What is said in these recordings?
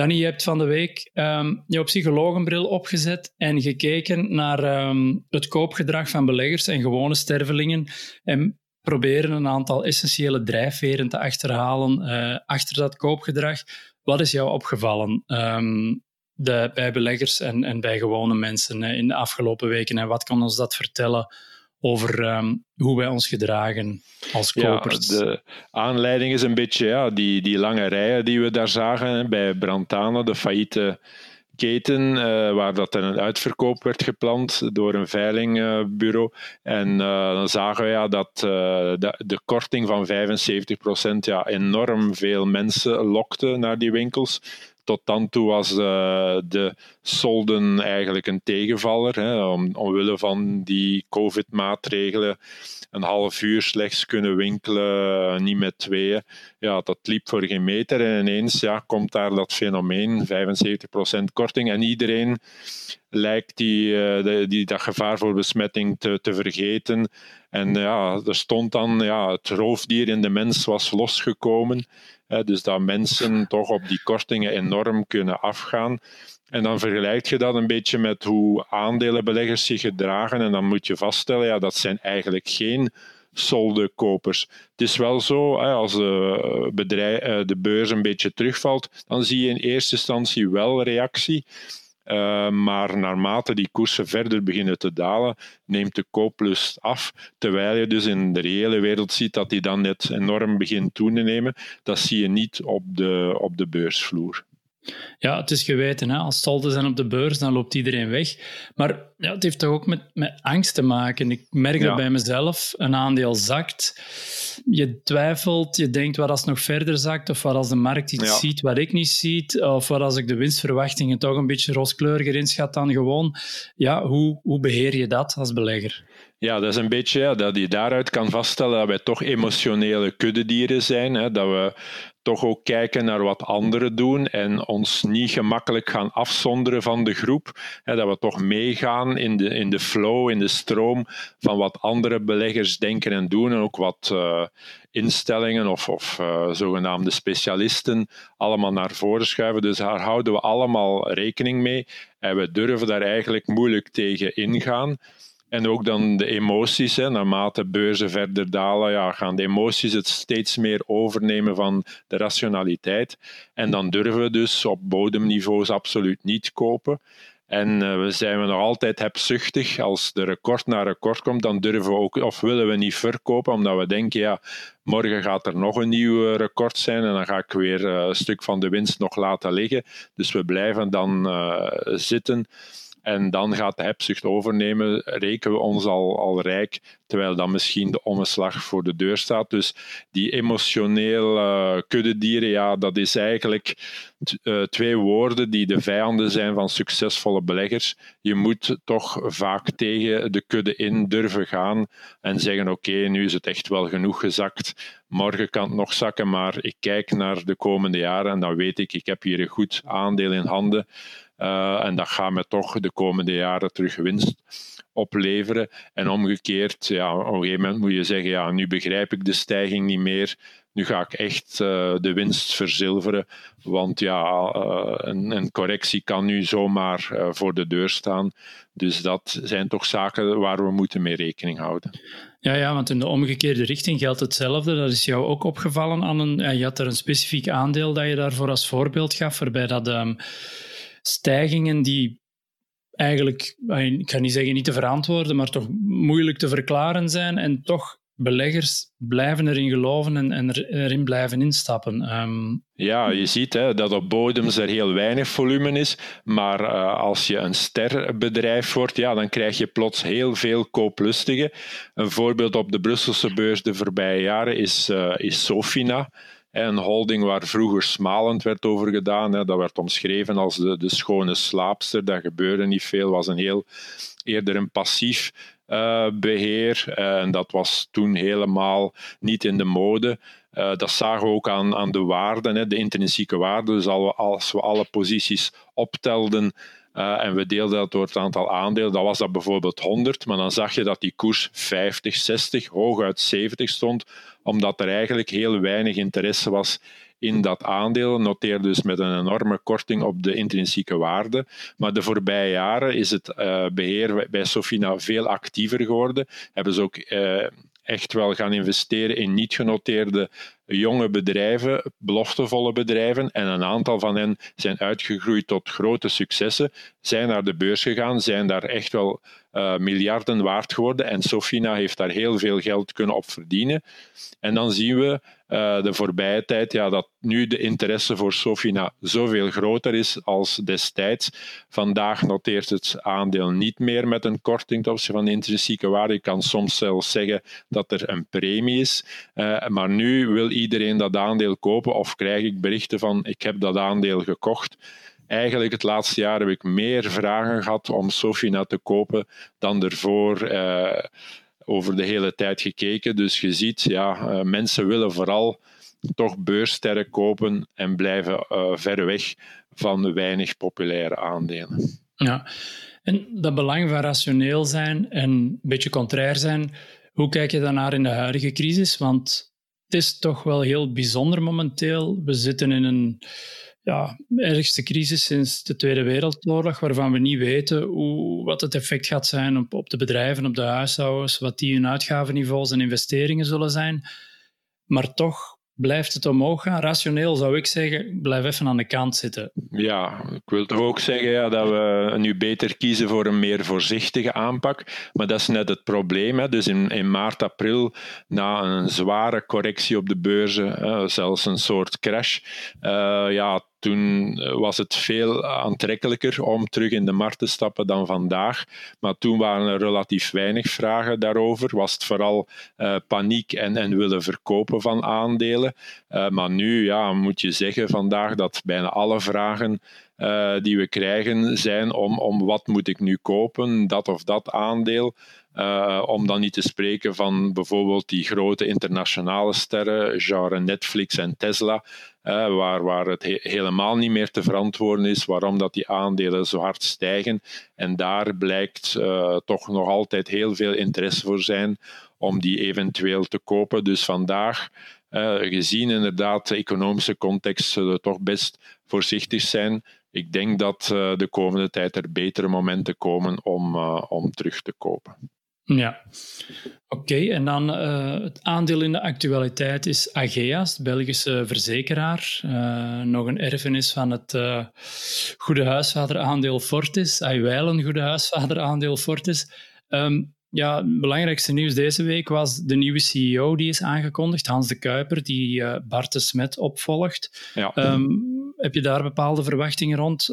Danny, je hebt van de week um, jouw psychologenbril opgezet en gekeken naar um, het koopgedrag van beleggers en gewone stervelingen en proberen een aantal essentiële drijfveren te achterhalen uh, achter dat koopgedrag. Wat is jou opgevallen um, de, bij beleggers en, en bij gewone mensen in de afgelopen weken en wat kan ons dat vertellen over um, hoe wij ons gedragen als kopers. Ja, de aanleiding is een beetje ja, die, die lange rijen die we daar zagen bij Brantana, de failliete keten, uh, waar dat een uitverkoop werd gepland door een veilingbureau. en uh, dan zagen we ja, dat uh, de, de, korting van 75% ja, enorm veel mensen lokte naar die winkels tot dan toe was uh, de solden eigenlijk een tegenvaller. Hè, om, omwille van die COVID-maatregelen een half uur slechts kunnen winkelen, eh, niet met tweeën. Ja, dat liep voor geen meter. En ineens ja, komt daar dat fenomeen, 75% korting. En iedereen lijkt die, uh, die, dat gevaar voor besmetting te, te vergeten. En ja, er stond dan, ja, het roofdier in de mens was losgekomen dus dat mensen toch op die kortingen enorm kunnen afgaan. En dan vergelijk je dat een beetje met hoe aandelenbeleggers zich gedragen. En dan moet je vaststellen, ja, dat zijn eigenlijk geen soldekopers. Het is wel zo, als de, bedrijf, eh, de beurs een beetje terugvalt, dan zie je in eerste instantie wel reactie. Uh, maar naarmate die koersen verder beginnen te dalen, neemt de kooplust af. Terwijl je dus in de reële wereld ziet dat die dan net enorm begint toe te nemen. Dat zie je niet op de, op de beursvloer. Ja, het is geweten. Hè? Als salden zijn op de beurs, dan loopt iedereen weg. Maar ja, het heeft toch ook met, met angst te maken. Ik merk dat bij mezelf. Een aandeel zakt. Je twijfelt, je denkt wat als het nog verder zakt, of wat als de markt iets ziet wat ik niet zie, of wat als ik de winstverwachtingen toch een beetje rooskleuriger inschat dan gewoon. Ja, hoe, hoe beheer je dat als belegger? Ja, dat is een beetje dat je daaruit kan vaststellen dat wij toch emotionele kuddedieren zijn. Hè, dat we toch ook kijken naar wat anderen doen en ons niet gemakkelijk gaan afzonderen van de groep. Hè, dat we toch meegaan in de, in de flow, in de stroom van wat andere beleggers denken en doen. En ook wat uh, instellingen of, of uh, zogenaamde specialisten allemaal naar voren schuiven. Dus daar houden we allemaal rekening mee. En we durven daar eigenlijk moeilijk tegen ingaan. En ook dan de emoties. Hè. Naarmate beurzen verder dalen, ja, gaan de emoties het steeds meer overnemen van de rationaliteit. En dan durven we dus op bodemniveaus absoluut niet kopen. En uh, we zijn we nog altijd hebzuchtig. Als de record naar record komt, dan durven we ook, of willen we niet verkopen, omdat we denken, ja, morgen gaat er nog een nieuw record zijn en dan ga ik weer uh, een stuk van de winst nog laten liggen. Dus we blijven dan zitten. En dan gaat de hebzucht overnemen, rekenen we ons al, al rijk, terwijl dan misschien de omslag voor de deur staat. Dus die emotioneel uh, kuddedieren, ja, dat is eigenlijk uh, twee woorden die de vijanden zijn van succesvolle beleggers. Je moet toch vaak tegen de kudde in durven gaan en zeggen: Oké, nu is het echt wel genoeg gezakt. Morgen kan het nog zakken, maar ik kijk naar de komende jaren en dan weet ik, ik heb hier een goed aandeel in handen. Uh, en dat gaat me toch de komende jaren terug winst opleveren. En omgekeerd, ja, op een gegeven moment moet je zeggen, ja, nu begrijp ik de stijging niet meer. Nu ga ik echt uh, de winst verzilveren. Want ja, uh, een, een, correctie kan nu zomaar voor de deur staan. Dus dat zijn toch zaken waar we moeten mee rekening houden. Ja, ja, want in de omgekeerde richting geldt hetzelfde. Dat is jou ook opgevallen aan een. je had er een specifiek aandeel dat je daarvoor als voorbeeld gaf, waarbij dat. Um, stijgingen die eigenlijk, ik ga niet zeggen niet te verantwoorden, maar toch moeilijk te verklaren zijn en toch beleggers blijven erin geloven en, erin blijven instappen. Um... Ja, je ziet hè, dat op bodems er heel weinig volume is, maar uh, als je een sterbedrijf wordt, ja, dan krijg je plots heel veel kooplustigen. Een voorbeeld op de Brusselse beurs de voorbije jaren is, uh, is Sofina Een holding waar vroeger smalend werd over gedaan. Dat werd omschreven als de, de schone slaapster. Dat gebeurde niet veel, was een heel eerder een passief uh, beheer. en dat was toen helemaal niet in de mode. Uh, dat zagen we ook aan, aan de waarden, de intrinsieke waarden. Dus als we alle posities optelden uh, en we deelden dat door het aantal aandelen, dan was dat bijvoorbeeld 100, maar dan zag je dat die koers 50, 60, hooguit 70 stond, omdat er eigenlijk heel weinig interesse was in dat aandeel, noteerde dus met een enorme korting op de intrinsieke waarde. Maar de voorbije jaren is het uh, beheer bij Sofina veel actiever geworden. Hebben ze ook uh, echt wel gaan investeren in niet genoteerde jonge bedrijven, beloftevolle bedrijven. En een aantal van hen zijn uitgegroeid tot grote successen, zijn naar de beurs gegaan, zijn daar echt wel uh, miljarden waard geworden. En Sofina heeft daar heel veel geld kunnen op verdienen. En dan zien we uh, de voorbije tijd ja, dat nu de interesse voor Sofina zoveel groter is als destijds. Vandaag noteert het aandeel niet meer met een korting ten opzichte van de intrinsieke waarde. Je kan soms zelfs zeggen dat er een premie is. Uh, maar nu wil iedereen dat aandeel kopen of krijg ik berichten van ik heb dat aandeel gekocht eigenlijk het laatste jaar heb ik meer vragen gehad om Sofina te kopen dan ervoor uh, over de hele tijd gekeken. Dus je ziet, ja, uh, mensen willen vooral toch beurssterren kopen en blijven uh, ver weg van weinig populaire aandelen. Ja, en dat belang van rationeel zijn en een beetje contrair zijn, hoe kijk je daarnaar in de huidige crisis? Want het is toch wel heel bijzonder momenteel. We zitten in een ja, ergste crisis sinds de Tweede Wereldoorlog, waarvan we niet weten hoe, wat het effect gaat zijn op, op de bedrijven, op de huishoudens, wat die hun uitgavenniveaus en investeringen zullen zijn. Maar toch blijft het omhoog gaan. Rationeel zou ik zeggen, blijf even aan de kant zitten. Ja, ik wil toch ook zeggen ja, dat we nu beter kiezen voor een meer voorzichtige aanpak. Maar dat is net het probleem. Hè. Dus in, in maart, april, na een zware correctie op de beurzen, zelfs een soort crash, uh, ja, toen eh, was het veel aantrekkelijker om terug in de markt te stappen dan vandaag. Maar toen waren er relatief weinig vragen daarover. Was het vooral uh, paniek en, en willen verkopen van aandelen. Uh, maar nu ja, moet je zeggen vandaag dat bijna alle vragen uh, die we krijgen zijn om, om wat moet ik nu kopen, dat of dat aandeel. Uh, om dan niet te spreken van bijvoorbeeld die grote internationale sterren, genre Netflix en Tesla, uh, waar, waar het he helemaal niet meer te verantwoorden is waarom dat die aandelen zo hard stijgen. En daar blijkt toch nog altijd heel veel interesse voor zijn om die eventueel te kopen. Dus vandaag, gezien inderdaad de economische context, zullen we toch best voorzichtig zijn ik denk dat de komende tijd er betere momenten komen om, om terug te kopen. Ja, oké. En dan uh, het aandeel in de actualiteit is Ageas, Belgische verzekeraar. Uh, nog een erfenis van het uh, goede huisvader aandeel Fortis, een goede huisvader aandeel Fortis. Um, ja, het belangrijkste nieuws deze week was de nieuwe CEO die is aangekondigd, Hans de Kuiper, die Bart de Smet opvolgt. Ja. Um, heb je daar bepaalde verwachtingen rond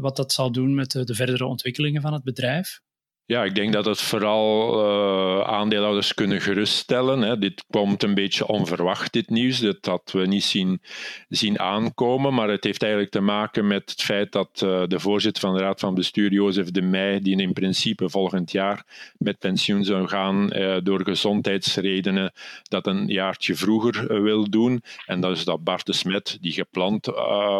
wat dat zal doen met de verdere ontwikkelingen van het bedrijf? Ja, ik denk dat het vooral uh, aandeelhouders kunnen geruststellen. Hè. Dit komt een beetje onverwacht, dit nieuws. Dat hadden we niet zien, zien aankomen. Maar het heeft eigenlijk te maken met het feit dat uh, de voorzitter van de Raad van Bestuur, Jozef de Meij, die in principe volgend jaar met pensioen zou gaan uh, door gezondheidsredenen, dat een jaartje vroeger wil doen. En dat is dat Bart de Smet, die gepland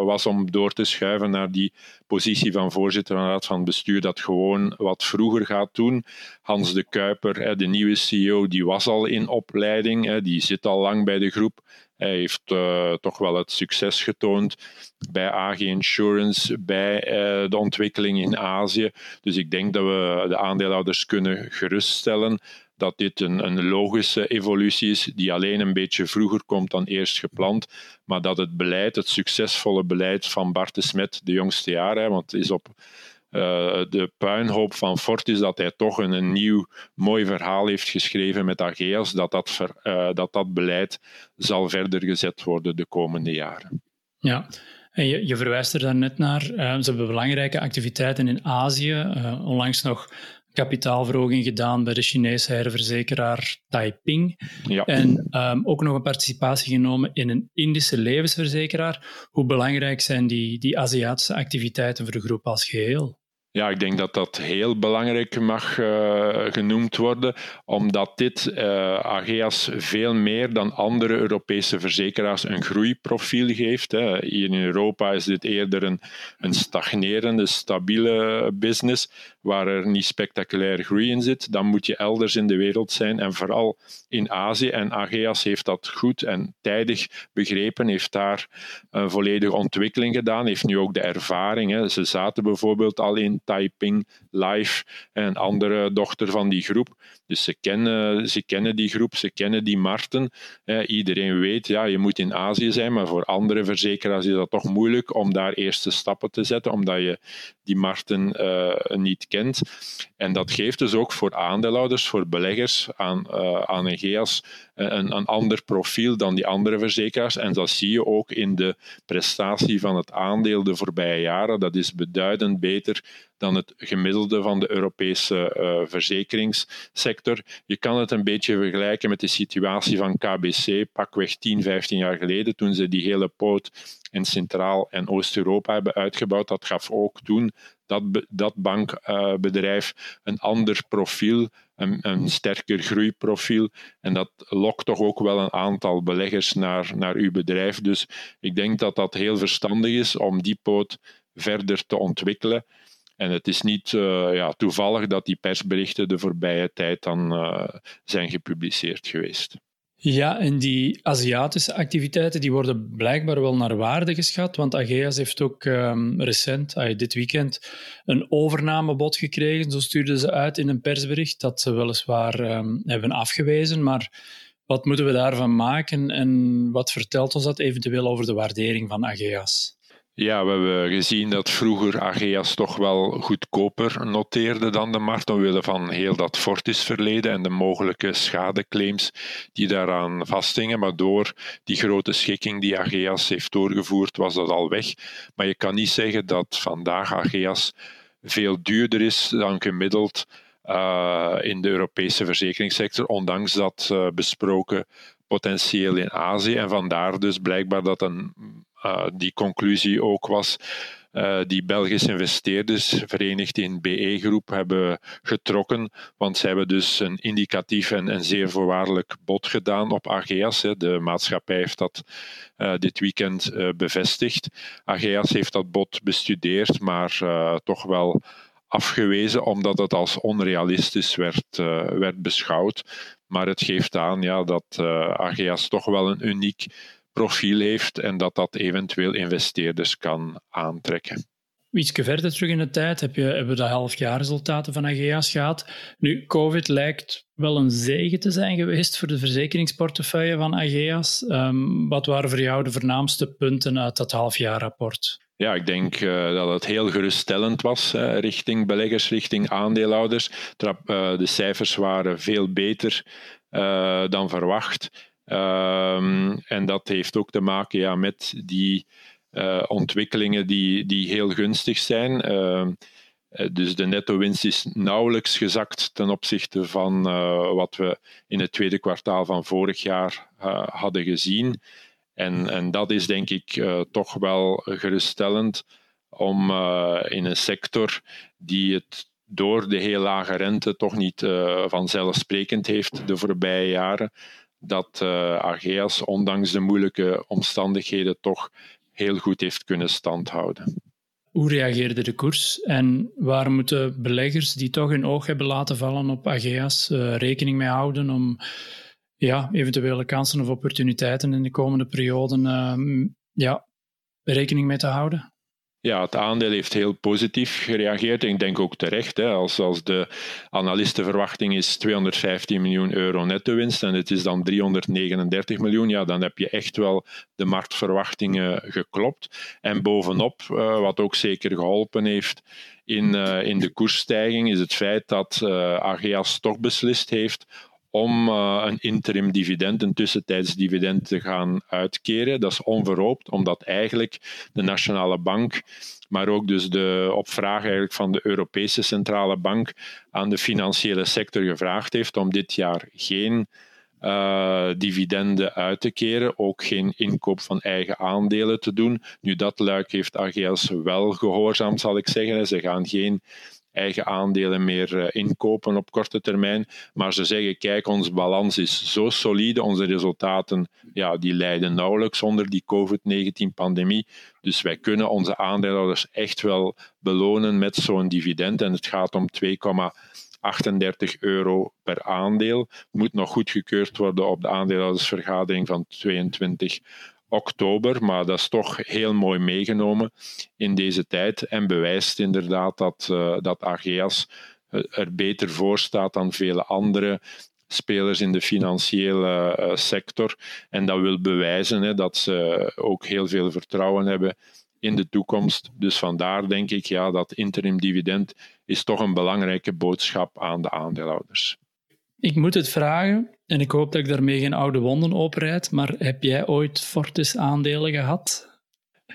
was om door te schuiven naar die positie van voorzitter van de Raad van Bestuur, dat gewoon wat vroeger gaat doen. Hans de Kuiper, de nieuwe CEO, die was al in opleiding, die zit al lang bij de groep. Hij heeft uh, toch wel het succes getoond bij AG Insurance, bij uh, de ontwikkeling in Azië. Dus ik denk dat we de aandeelhouders kunnen geruststellen dat dit een, een, logische evolutie is, die alleen een beetje vroeger komt dan eerst gepland, maar dat het beleid, het succesvolle beleid van Bart de Smet de jongste jaren, want is op uh, de puinhoop van Fortis dat hij toch een, een, nieuw mooi verhaal heeft geschreven met Ageas, dat dat, ver, uh, dat dat beleid zal verder gezet worden de komende jaren. Ja, en je, je verwijst er net naar. Uh, ze hebben belangrijke activiteiten in Azië. onlangs nog kapitaalverhoging gedaan bij de Chinese herverzekeraar Taiping. Ja. En um, ook nog een participatie genomen in een Indische levensverzekeraar. Hoe belangrijk zijn die, die Aziatische activiteiten voor de groep als geheel? Ja, ik denk dat dat heel belangrijk mag uh, genoemd worden, omdat dit uh, Ageas veel meer dan andere Europese verzekeraars een groeiprofiel geeft. Hè. Hier in Europa is dit eerder een, een stagnerende, stabiele business, waar er niet spectaculair groei in zit. Dan moet je elders in de wereld zijn en vooral in Azië. En Ageas heeft dat goed en tijdig begrepen, heeft daar een volledige ontwikkeling gedaan, heeft nu ook de ervaring. Hè. Ze zaten bijvoorbeeld al in Taiping Live, een andere dochter van die groep. Dus ze kennen, ze kennen die groep, ze kennen die markten. Iedereen weet, ja, je moet in Azië zijn, maar voor andere verzekeraars is dat toch moeilijk om daar eerste stappen te zetten, omdat je die markten uh, niet kent. En dat geeft dus ook voor aandeelhouders, voor beleggers aan, uh, aan Egeas een, een ander profiel dan die andere verzekeraars. En dat zie je ook in de prestatie van het aandeel de voorbije jaren. Dat is beduidend beter dan het gemiddelde van de Europese uh, verzekeringssector. Je kan het een beetje vergelijken met de situatie van KBC, pakweg 10, 15 jaar geleden, toen ze die hele poot in Centraal- en Oost-Europa hebben uitgebouwd. Dat gaf ook toen dat, dat bankbedrijf een ander profiel, een, een sterker groeiprofiel. En dat lokt toch ook wel een aantal beleggers naar, naar uw bedrijf. Dus ik denk dat dat heel verstandig is om die poot verder te ontwikkelen. En het is niet uh, ja, toevallig dat die persberichten de voorbije tijd dan uh, zijn gepubliceerd geweest. Ja, en die Aziatische activiteiten die worden blijkbaar wel naar waarde geschat, want Ageas heeft ook um, recent, dit weekend, een overnamebod gekregen. Zo stuurden ze uit in een persbericht dat ze weliswaar um, hebben afgewezen, maar wat moeten we daarvan maken en wat vertelt ons dat eventueel over de waardering van Ageas? Ja, we hebben gezien dat vroeger Ageas toch wel goedkoper noteerde dan de markt omwille van heel dat Fortis-verleden en de mogelijke schadeclaims die daaraan vasthingen. Maar door die grote schikking die Ageas heeft doorgevoerd, was dat al weg. Maar je kan niet zeggen dat vandaag Ageas veel duurder is dan gemiddeld uh, in de Europese verzekeringssector, ondanks dat uh, besproken potentieel in Azië. En vandaar dus blijkbaar dat een uh, die conclusie ook was. Uh, die Belgische investeerders, verenigd in BE-groep, hebben getrokken. Want zij hebben dus een indicatief en, zeer voorwaardelijk bod gedaan op Ageas. De maatschappij heeft dat uh, dit weekend bevestigd. Ageas heeft dat bod bestudeerd, maar toch wel afgewezen omdat het als onrealistisch werd, werd beschouwd. Maar het geeft aan ja, dat Ageas toch wel een uniek profiel heeft en dat dat eventueel investeerders kan aantrekken. Iets verder terug in de tijd heb je, hebben we de halfjaarresultaten van Ageas gehad. Nu, COVID lijkt wel een zegen te zijn geweest voor de verzekeringsportefeuille van Ageas. Um, wat waren voor jou de voornaamste punten uit dat halfjaarrapport? Ja, ik denk uh, dat het heel geruststellend was richting beleggers, richting aandeelhouders. Uh, de cijfers waren veel beter eh, dan verwacht. Ehm, en dat heeft ook te maken ja, met die uh, ontwikkelingen die, die heel gunstig zijn. Ehm, eh, dus de netto-winst is nauwelijks gezakt ten opzichte van uh, wat we in het tweede kwartaal van vorig jaar hadden gezien. En, en dat is denk ik toch wel geruststellend om in een sector die het door de heel lage rente toch niet vanzelfsprekend heeft de voorbije jaren, dat uh, ondanks de moeilijke omstandigheden, toch heel goed heeft kunnen standhouden. Hoe reageerde de koers en waar moeten beleggers die toch hun oog hebben laten vallen op Ageas uh, rekening mee houden om ja, eventuele kansen of opportuniteiten in de komende perioden uh, ja, rekening mee te houden? Ja, het aandeel heeft heel positief gereageerd. Ik denk ook terecht. Hè, als, als de analistenverwachting is 215 miljoen euro netto winst en het is dan 339 miljoen, ja, dan heb je echt wel de marktverwachtingen geklopt. En bovenop, uh, wat ook zeker geholpen heeft in, uh, in de koersstijging, is het feit dat uh, Ageas toch beslist heeft om uh, een interim dividend, een tussentijds dividend te gaan uitkeren. Dat is onverhoopt, omdat eigenlijk de Nationale Bank, maar ook dus de, op vraag eigenlijk van de Europese Centrale Bank aan de financiële sector gevraagd heeft om dit jaar geen uh, dividenden uit te keren, ook geen inkoop van eigen aandelen te doen. Nu, dat luik heeft AGS wel gehoorzaamd, zal ik zeggen. Ze gaan geen eigen aandelen meer eh, inkopen op korte termijn. Maar ze zeggen, kijk, onze balans is zo solide, onze resultaten ja, die lijden nauwelijks onder die COVID-19-pandemie. Dus wij kunnen onze aandeelhouders echt wel belonen met zo'n dividend. En het gaat om 2,38 euro per aandeel. Moet nog goedgekeurd worden op de aandeelhoudersvergadering van 22 oktober, maar dat is toch heel mooi meegenomen in deze tijd en bewijst inderdaad dat, uh, dat AGS er beter voor staat dan vele andere spelers in de financiële uh, sector. En dat wil bewijzen hè, dat ze ook heel veel vertrouwen hebben in de toekomst. Dus vandaar denk ik ja, dat interim dividend is toch een belangrijke boodschap aan de aandeelhouders. Ik moet het vragen, en ik hoop dat ik daarmee geen oude wonden oprijd, maar heb jij ooit Fortis aandelen gehad?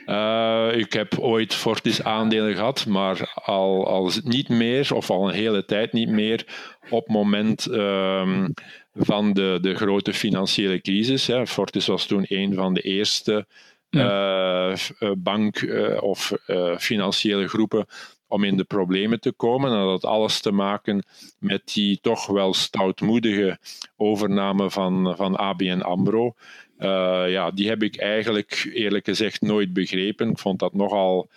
Uh, ik heb ooit Fortis aandelen gehad, maar al, al niet meer, of al een hele tijd niet meer, op het moment um, van de, de grote financiële crisis. Hè. Fortis was toen een van de eerste ja. uh, bank- uh, of financiële groepen om in de problemen te komen. En dat had alles te maken met die toch wel stoutmoedige overname van, van ABN AMRO. Uh, ja, die heb ik eigenlijk eerlijk gezegd nooit begrepen. Ik vond dat nogal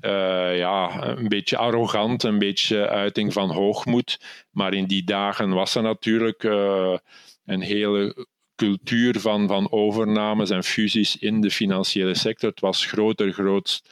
uh, ja, een beetje arrogant, een beetje uiting van hoogmoed. Maar in die dagen was er natuurlijk uh, een hele cultuur van, van overnames en fusies in de financiële sector. Het was groter, grootst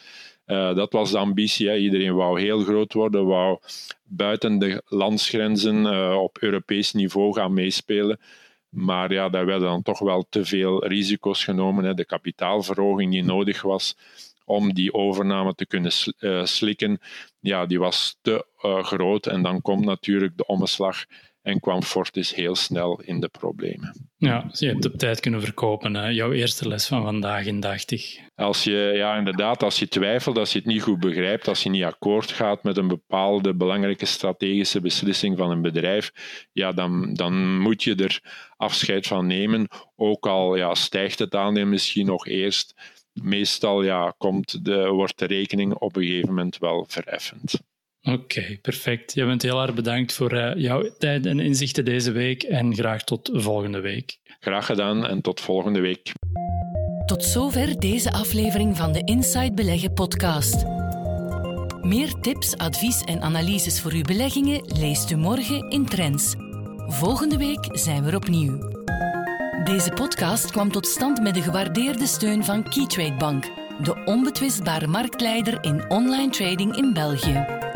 uh, dat was de ambitie. Hè. Iedereen wou heel groot worden, wou buiten de landsgrenzen uh, op Europees niveau gaan meespelen. Maar ja, daar werden dan toch wel te veel risico's genomen. Hè. De kapitaalverhoging die nodig was om die overname te kunnen uh, slikken, ja, die was te groot. En dan komt natuurlijk de omslag en kwam Fortis heel snel in de problemen. Ja, je hebt op tijd kunnen verkopen. Hè? Jouw eerste les van vandaag in dachtig. Als je, ja, inderdaad, als je twijfelt, als je het niet goed begrijpt, als je niet akkoord gaat met een bepaalde belangrijke strategische beslissing van een bedrijf, ja, dan, dan moet je er afscheid van nemen. Ook al ja, stijgt het aandeel misschien nog eerst. Meestal ja, komt de, wordt de rekening op een gegeven moment wel vereffend. Oké, perfect. Je bent heel erg bedankt voor uh, jouw tijd en inzichten deze week en graag tot volgende week. Graag gedaan en tot volgende week. Tot zover deze aflevering van de Inside Beleggen podcast. Meer tips, advies en analyses voor uw beleggingen leest u morgen in Trends. Volgende week zijn we er opnieuw. Deze podcast kwam tot stand met de gewaardeerde steun van Keytrade Bank, de onbetwistbare marktleider in online trading in België.